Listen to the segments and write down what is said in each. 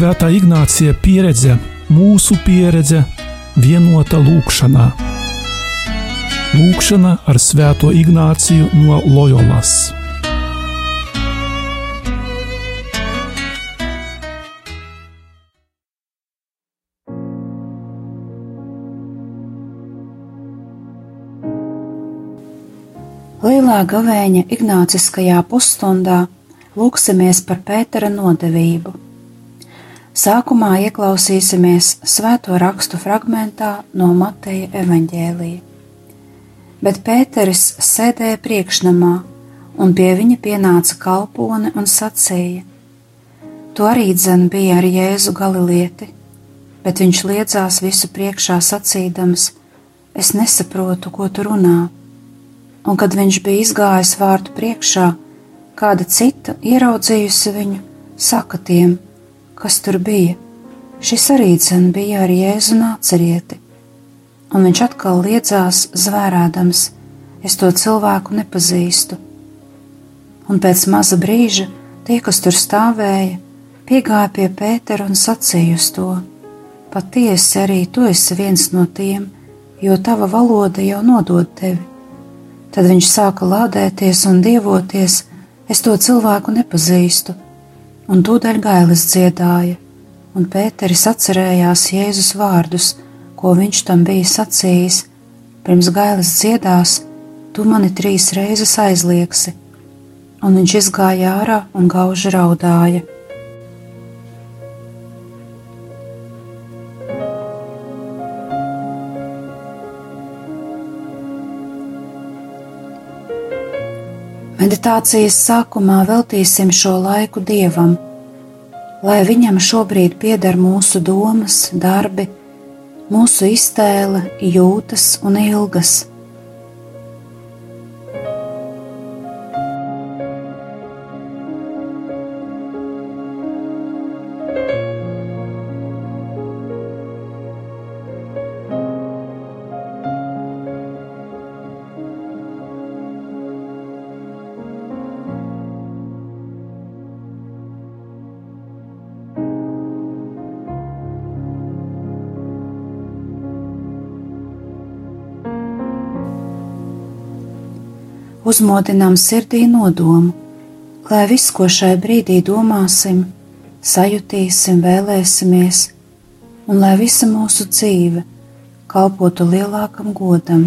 Svētā Ignācija pieredze, mūsu pieredze, vienota lūkšanā. Lūkšana ar Svēto Ignāciju no Loyolas. Lielā gavēņa Ignāciskajā pusstundā lūksimies par Pētera nodevību. Sākumā ieklausīsimies svēto rakstu fragmentā no Mateja evaņģēlīja. Bet Pēteris sēdēja priekšnamā, un pie viņa pienāca kalpone un sacīja: Tu arī dzen bija ar Jēzu Galilieti, bet viņš liedzās visu priekšā sacīdams: Es nesaprotu, ko tu runā un kad viņš bija izgājis vārtu priekšā, kāda cita ieraudzījusi viņu, saka tiem, kas tur bija. Šis arī cen bija ar Jēzu nācerieti, un viņš atkal liedzās zvērādams, es to cilvēku nepazīstu. Un pēc maza brīža tie, kas tur stāvēja, piegāja pie Pētera un sacīja uz to: Patiesi arī tu esi viens no tiem, jo tava valoda jau nodod tevi. Tad viņš sāka lādēties un dievoties, es to cilvēku nepazīstu, un tūdaļ gailis dziedāja, un Pēteris atcerējās Jēzus vārdus, ko viņš tam bija sacījis, pirms gailis dziedās, tu mani trīs reizes aizliegsi, un viņš izgāja ārā un gauži raudāja. Meditācijas sākumā veltīsim šo laiku Dievam, lai Viņam šobrīd pieder mūsu domas, darbi, mūsu iztēle, jūtas un ilgas uzmodinām sirdī nodomu, lai viss, ko šai brīdī domāsim, sajutīsim, vēlēsimies, un lai visa mūsu dzīve kalpotu lielākam godam,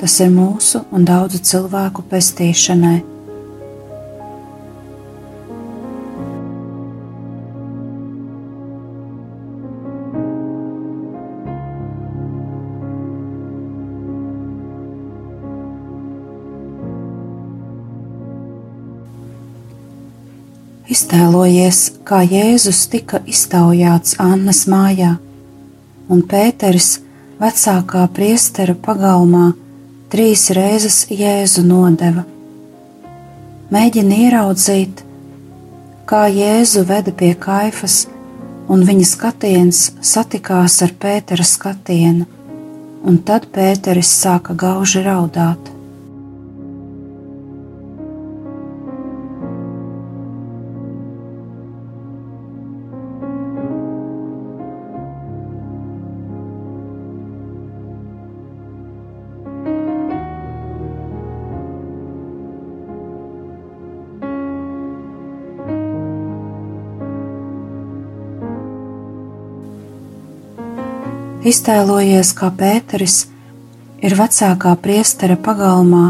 tas ir mūsu un daudzu cilvēku pestīšanai. Iztēlojies, kā Jēzus tika iztaujāts Annas mājā, un Pēters, vecākā priestera pagalmā, trīs reizes Jēzu nodeva. Mēģini ieraudzīt, kā Jēzu veda pie kaifas, un viņa skatiens satikās ar Pētera skatienu, un tad Pēteris sāka gauži raudāt. Iztēlojies, kā Pēteris ir vecākā priestera pagalmā,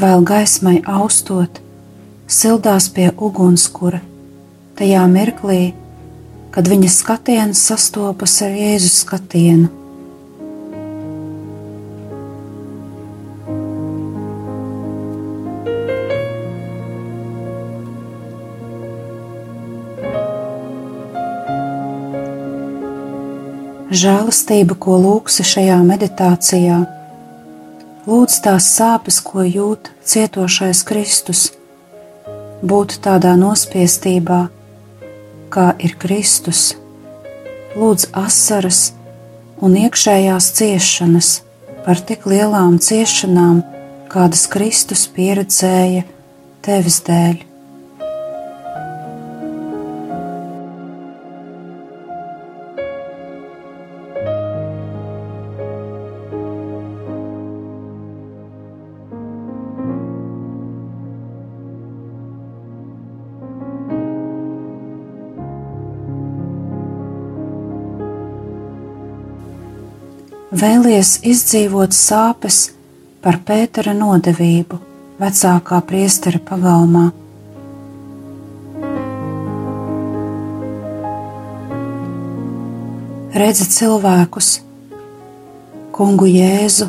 vēl gaismai austot, sildās pie ugunskura, tajā mirklī, kad viņa skatiens sastopas ar Jēzus skatienu. Žēlastība, ko lūksi šajā meditācijā. Lūdz tās sāpes, ko jūt cietošais Kristus, būt tādā nospiestībā, kā ir Kristus. Lūdz asaras un iekšējās ciešanas par tik lielām ciešanām, kādas Kristus pieredzēja tevis dēļ. Vēlies izdzīvot sāpes par Pētera nodevību vecākā priestera pagalmā. Redzi cilvēkus, kungu Jēzu,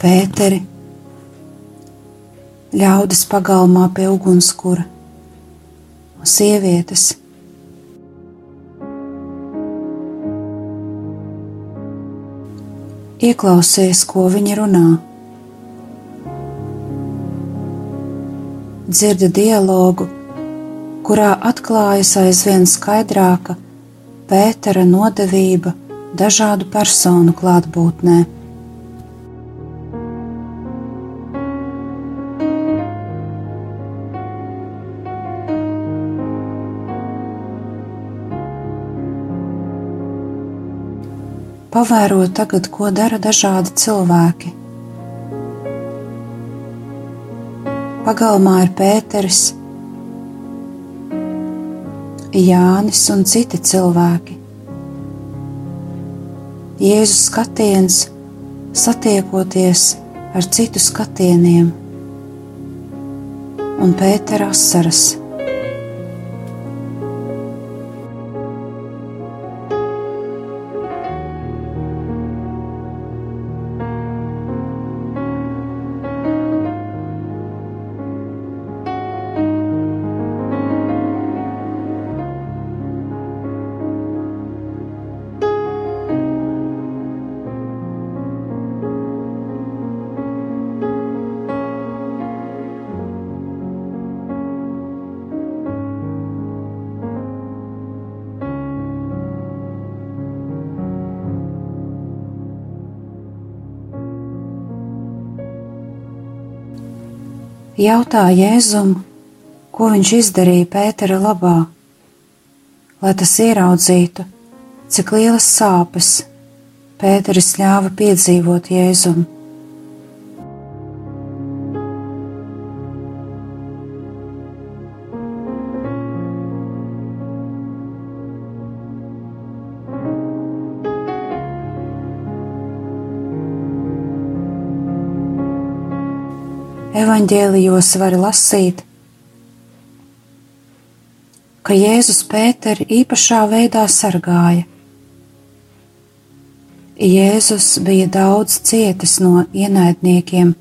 Pēteri, ļaudis pagalmā pie ugunskura, sievietes. Ieklausies, ko viņi runā. Dzirdi dialogu, kurā atklājas aizvien skaidrāka Pētera nodevība dažādu personu klātbūtnē. Pavēro tagad, ko dara dažādi cilvēki. Pagalmā ir Pēters, Jānis un citi cilvēki. Jēzus skatiens satiekoties ar citu skatieniem, un Pētera asaras. Jautā Jēzum, ko viņš izdarīja Pētera labā, lai tas ieraudzītu, cik lielas sāpes Pēteris ļāva piedzīvot Jēzum. Evaņģēlijos var lasīt, ka Jēzus Pēteri īpašā veidā sargāja. Jēzus bija daudz cietis no ienaidniekiem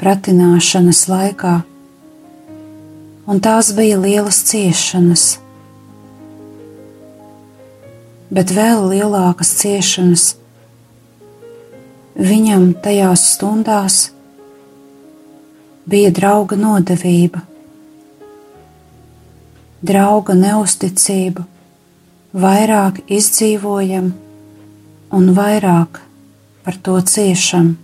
pratināšanas laikā, un tās bija lielas ciešanas. Bet vēl lielākas ciešanas viņam tajās stundās, bija drauga nodevība, drauga neusticība, vairāk izdzīvojam un vairāk par to ciešam.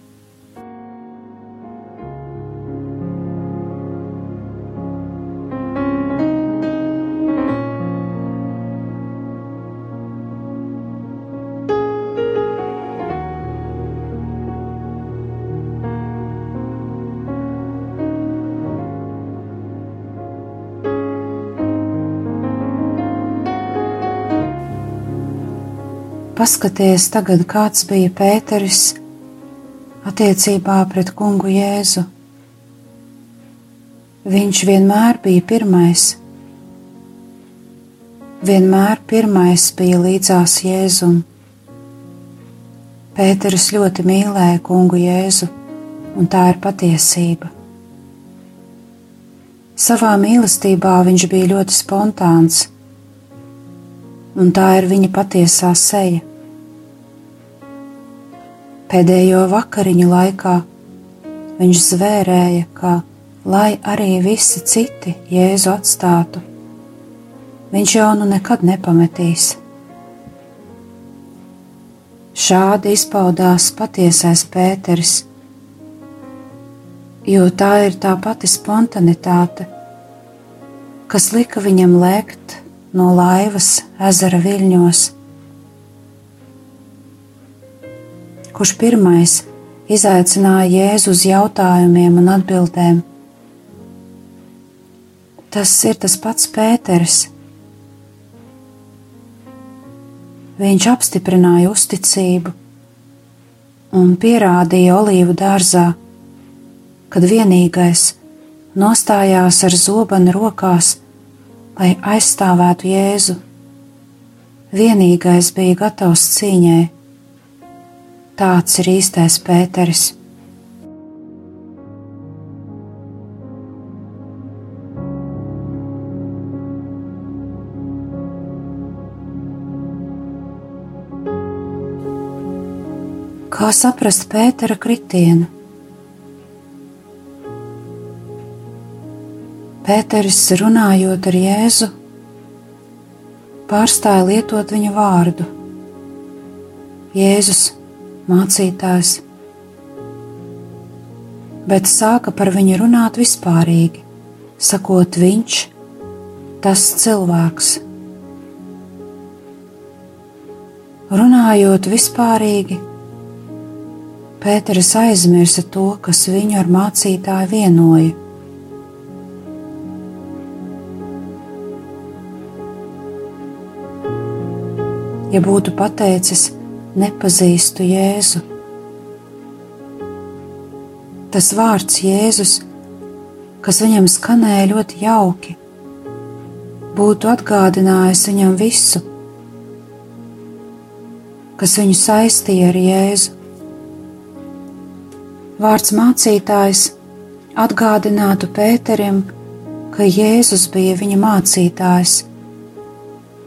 Paskaties tagad, kāds bija Pēteris attiecībā pret kungu Jēzu. Viņš vienmēr bija pirmais. Vienmēr pirmais bija līdzās Jēzum. Pēteris ļoti mīlēja kungu Jēzu, un tā ir patiesība. Savā mīlestībā viņš bija ļoti spontāns, un tā ir viņa patiesā seja. Pēdējo vakariņu laikā viņš zvērēja, ka, lai arī visi citi Jēzu atstātu, viņš jau nu nekad nepametīs. Šādi izpaudās patiesais Pēteris, jo tā ir tā pati spontanitāte, kas lika viņam lēkt no laivas ezera viļņos kurš pirmais izaicināja Jēzu uz jautājumiem un atbildēm. Tas ir tas pats Pēters. Viņš apstiprināja uzticību, un pierādīja olīvu dārzā, kad vienīgais nostājās ar zobenu rokās, lai aizstāvētu Jēzu. Vienīgais bija gatavs cīņai. Tāds ir īstais Pēteris. Kā saprast Pētera kritienu? Pēteris runājot ar Jēzu, pārstāja lietot viņa vārdu. Jēzus, mācītājs, bet sāka par viņu runāt vispārīgi, sakot, viņš, tas cilvēks. Runājot vispārīgi, Pēters aizmirsa to, kas viņu ar mācītāju vienoja. Ja būtu pateicis, nepazīstu Jēzu, tas vārds Jēzus, kas viņam skanēja ļoti jauki, būtu atgādinājis viņam visu, kas viņu saistīja ar Jēzu. Vārds mācītājs atgādinātu Pēterim, ka Jēzus bija viņa mācītājs,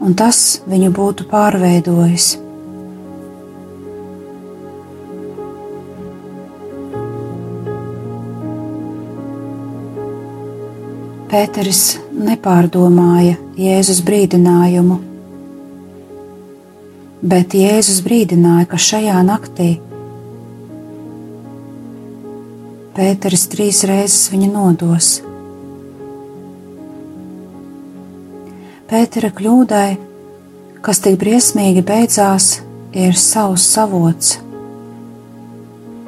un tas viņu būtu pārveidojis. Pēteris nepārdomāja Jēzus brīdinājumu, bet Jēzus brīdināja, ka šajā naktī Pēteris trīs reizes viņu nodos. Pētera kļūdai, kas tik briesmīgi beidzās, ir savs savots.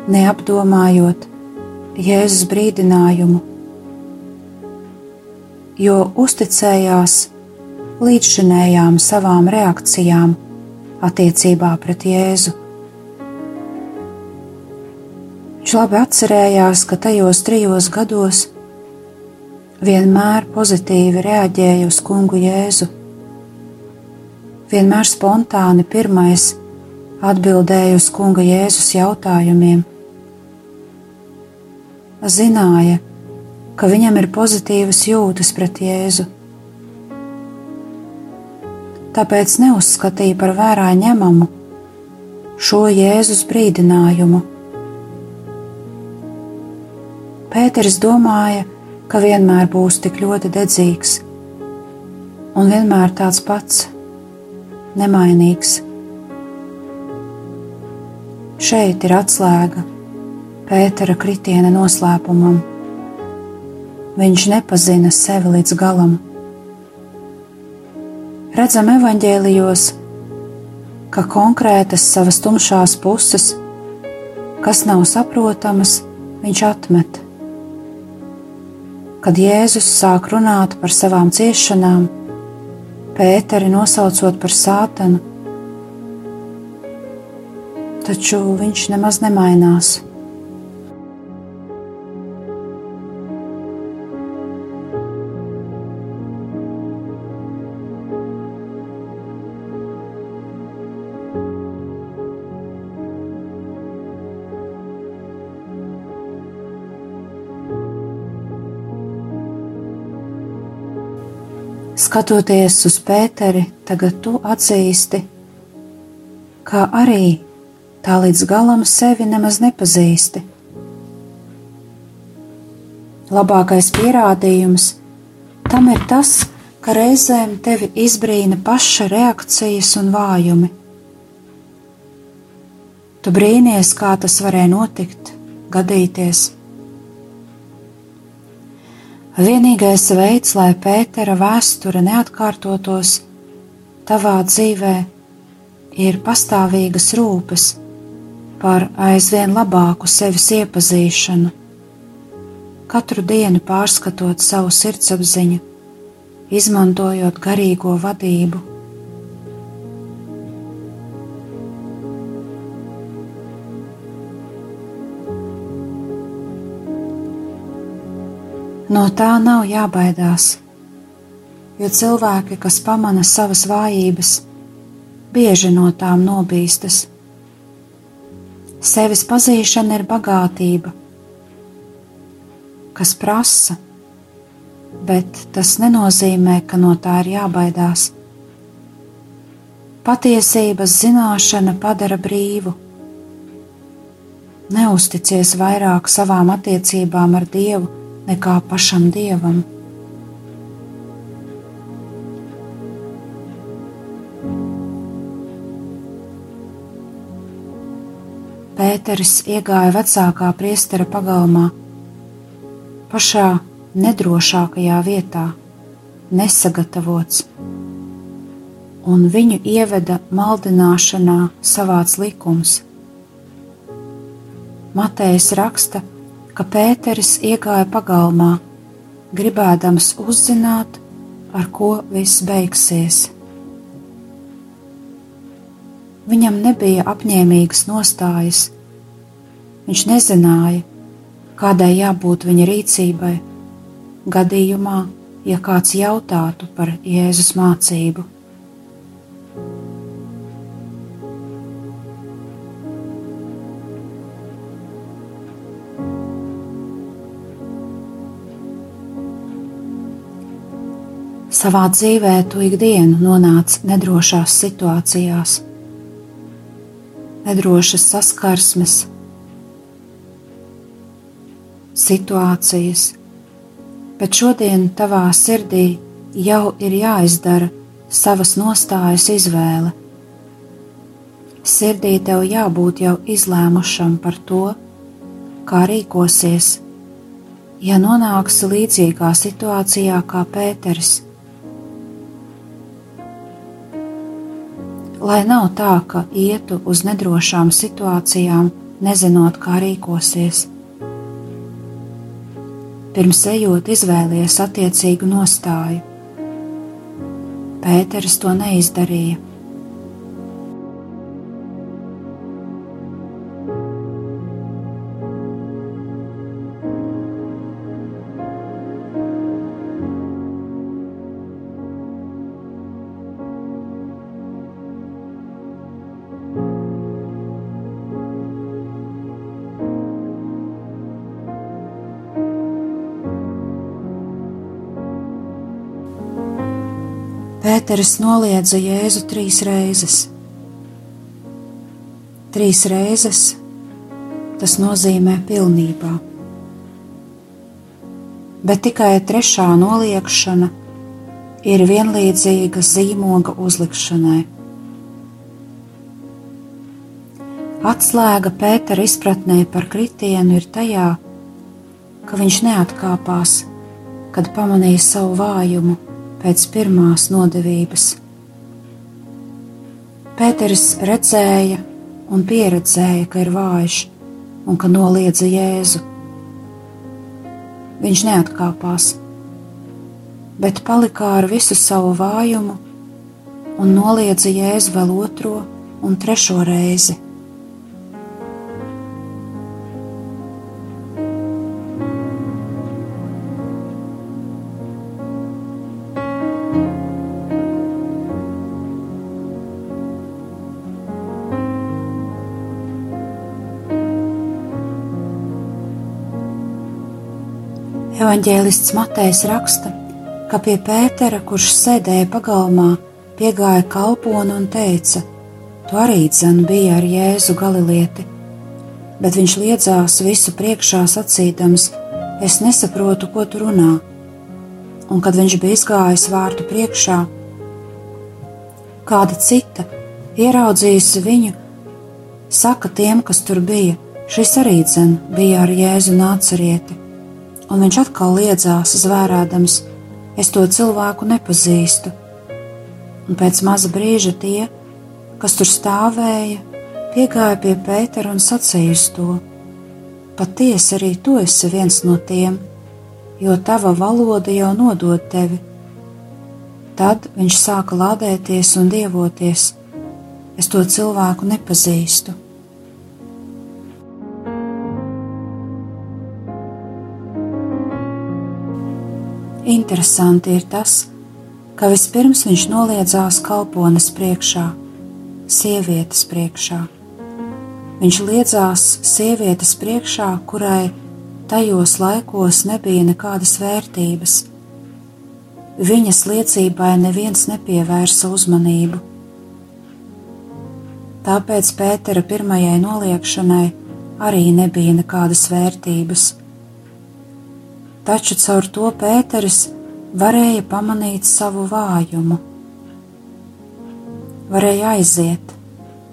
Neapdomājot Jēzus brīdinājumu, jo uzticējās līdzšinējām savām reakcijām attiecībā pret Jēzu. Viņš labi atcerējās, ka tajos trijos gados vienmēr pozitīvi reaģēja uz kungu Jēzu. Vienmēr spontāni pirmais atbildēja uz kunga Jēzus jautājumiem. Zināja, ka viņam ir pozitīvas jūtas pret Jēzu. Tāpēc neuzskatīja par vērā ņemamu šo Jēzus brīdinājumu Pēters domāja, ka vienmēr būs tik ļoti dedzīgs un vienmēr tāds pats, nemainīgs. Šeit ir atslēga Pētera kritiena noslēpumam. Viņš nepazina sevi līdz galam. Redzam, evaņģēlijos, ka konkrētas savas tumšās puses, kas nav saprotamas, viņš atmet kad Jēzus sāk runāt par savām ciešanām, Pēteri nosaucot par sātanu, taču viņš nemaz nemainās. Skatoties uz Pēteri, tagad tu atzīsti, kā arī tā līdz galam sevi nemaz nepazīsti. Labākais pierādījums tam ir tas, ka reizēm tevi izbrīna paša reakcijas un vājumi. Tu brīnies, kā tas varēja notikt, gadīties. Vienīgais veids, lai Pētera vēsture neatkārtotos tavā dzīvē, ir pastāvīgas rūpes par aizvien labāku sevis iepazīšanu, katru dienu pārskatot savu sirdsapziņu, izmantojot garīgo vadību. No tā nav jābaidās, jo cilvēki, kas pamana savas vājības, bieži no tām nobīstas. Sevis pazīšana ir bagātība, kas prasa, bet tas nenozīmē, ka no tā ir jābaidās. Patiesības zināšana padara brīvu. Neusticies vairāk savām attiecībām ar Dievu nekā pašam Dievam. Pēteris iegāja vecākā priestera pagalmā, pašā nedrošākajā vietā, nesagatavots, un viņu ieveda maldināšanā savāds likums. Matējs raksta, ka Pēteris iegāja pagalmā, gribēdams uzzināt, ar ko viss beigsies. Viņam nebija apņēmīgas nostājas. Viņš nezināja, kādai jābūt viņa rīcībai, gadījumā, ja kāds jautātu par Jēzus mācību. Savā dzīvē tu ikdienu nonāc nedrošās situācijās. Nedrošas saskarsmes, situācijas, bet šodien tavā sirdī jau ir jāizdara savas nostājas izvēle. Sirdī tev jābūt jau izlēmušam par to, kā rīkosies, ja nonāksi līdzīgā situācijā kā Pēters lai nav tā, ka ietu uz nedrošām situācijām, nezinot, kā rīkosies. Pirms ejot, izvēlies attiecīgu nostāju. Pēters to neizdarīja. Pēteris noliedza Jēzu trīs reizes. Trīs reizes tas nozīmē pilnībā. Bet tikai trešā noliekšana ir vienlīdzīga zīmoga uzlikšanai. Atslēga Pētera izpratnē par kritienu ir tajā, ka viņš neatkāpās, kad pamanīja savu vājumu pēc pirmās nodevības. Pēteris redzēja un pieredzēja, ka ir vājš un ka noliedza Jēzu. Viņš neatkāpās, bet palika ar visu savu vājumu un noliedza Jēzu vēl otro un trešo reizi. Evanģēlists Matejs raksta, ka pie Pētera, kurš sēdēja pagalmā, piegāja kalpona un teica: Tu arī dzen biji ar Jēzu Galilieti, bet viņš liedzās visu priekšā sacīdams: Es nesaprotu, ko tu runā. Un kad viņš bija izgājis vārtu priekšā, kāda cita, ieraudzījusi viņu, saka tiem, kas tur bija: Šis arī dzen bija ar Jēzu nācerieti un viņš atkal liedzās, zvērādams: Es to cilvēku nepazīstu. Un pēc maza brīža tie, kas tur stāvēja, piegāja pie Pētera un sacīja uz to: Patiesi arī tu esi viens no tiem, jo tava valoda jau nodod tevi. Tad viņš sāka lādēties un dievoties: Es to cilvēku nepazīstu. Interesanti ir tas, ka vispirms viņš noliedzās kalpones priekšā, sievietes priekšā. Viņš liedzās sievietes priekšā, kurai tajos laikos nebija nekādas vērtības. Viņas liecībai neviens nepievērsa uzmanību. Tāpēc Pētera pirmajai noliekšanai arī nebija nekādas vērtības. Taču caur to Pēteris varēja pamanīt savu vājumu. Varēja aiziet,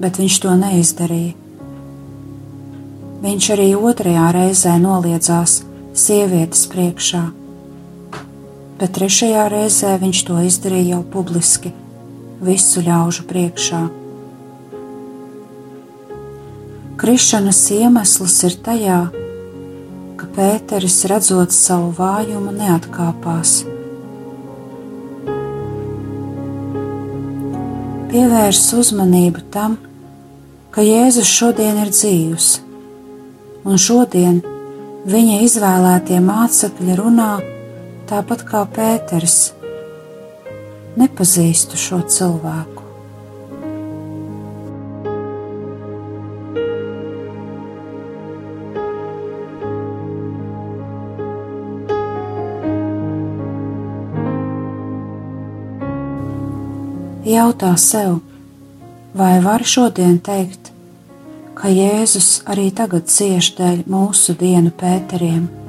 bet viņš to neizdarīja. Viņš arī otrajā reizē noliedzās sievietes priekšā, bet trešajā reizē viņš to izdarīja jau publiski, visu ļaužu priekšā. Krišanas iemesls ir tajā, ka Pēteris, redzot savu vājumu, neatkāpās. Pievērs uzmanību tam, ka Jēzus šodien ir dzīvs, un šodien viņa izvēlētie mācekļi runā tāpat kā Pēters. Nepazīstu šo cilvēku. Jautā sev, vai var šodien teikt, ka Jēzus arī tagad cieš dēļ mūsu dienu pēteriem?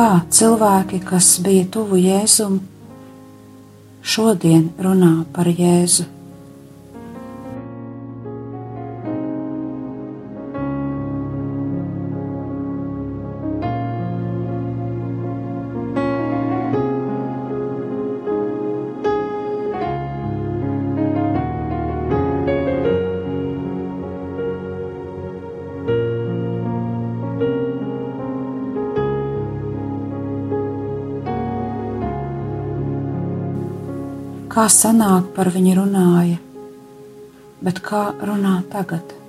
Kā cilvēki, kas bija tuvu Jēzum, šodien runā par Jēzu. Kā senāk par viņu runāja, bet kā runā tagad.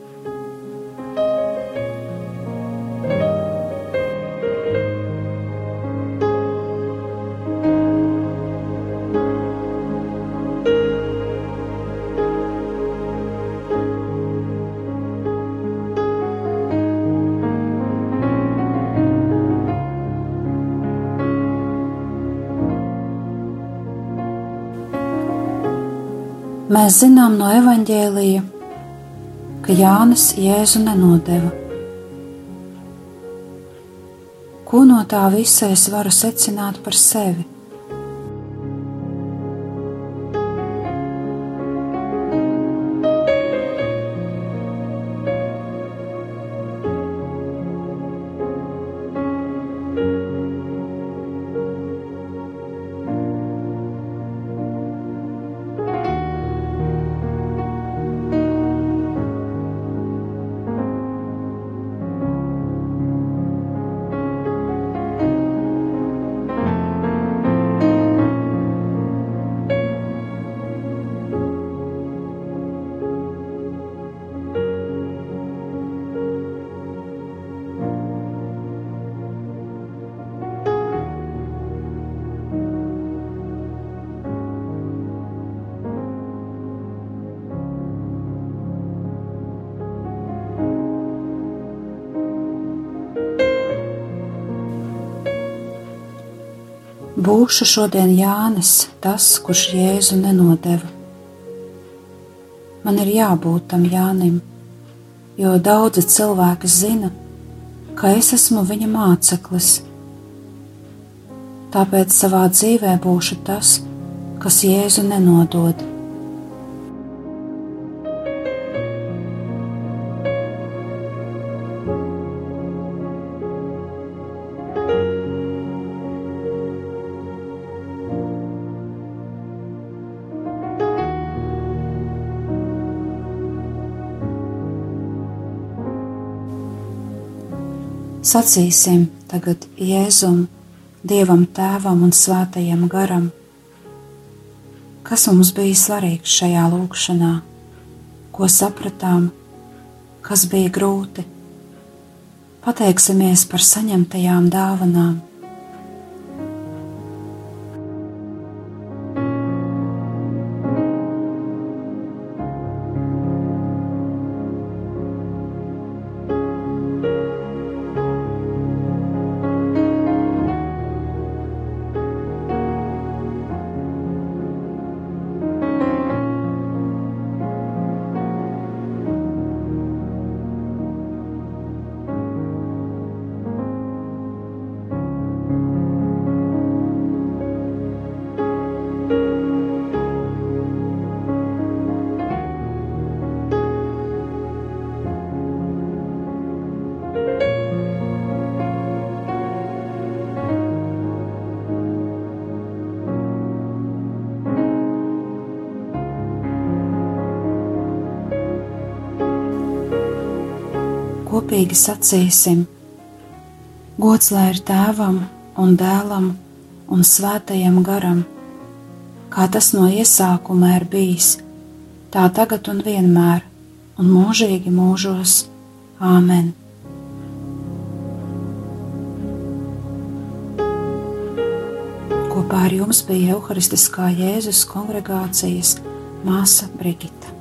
Mēs zinām no evaņģēlīja, ka Jānis Jēzu nenodeva. Ko no tā visa es varu secināt par sevi? Būšu šodien Jānis, tas, kurš Jēzu nenodeva. Man ir jābūt tam Jānim, jo daudzi cilvēki zina, ka es esmu viņa māceklis. Tāpēc savā dzīvē būšu tas, kas Jēzu nenodod. Sacīsim tagad Jēzum, Dievam Tēvam un Svētajam Garam, kas mums bija svarīgs šajā lūkšanā, ko sapratām, kas bija grūti. Pateiksimies par saņemtajām dāvanām kopīgi sacīsim: Gods lai ir tēvam un dēlam un svētajam garam, kā tas no iesākuma ir bijis, tā tagad un vienmēr, un mūžīgi mūžos. Āmen! Kopā ar jums bija Euharistiskā Jēzus kongregācijas māsa Brigita.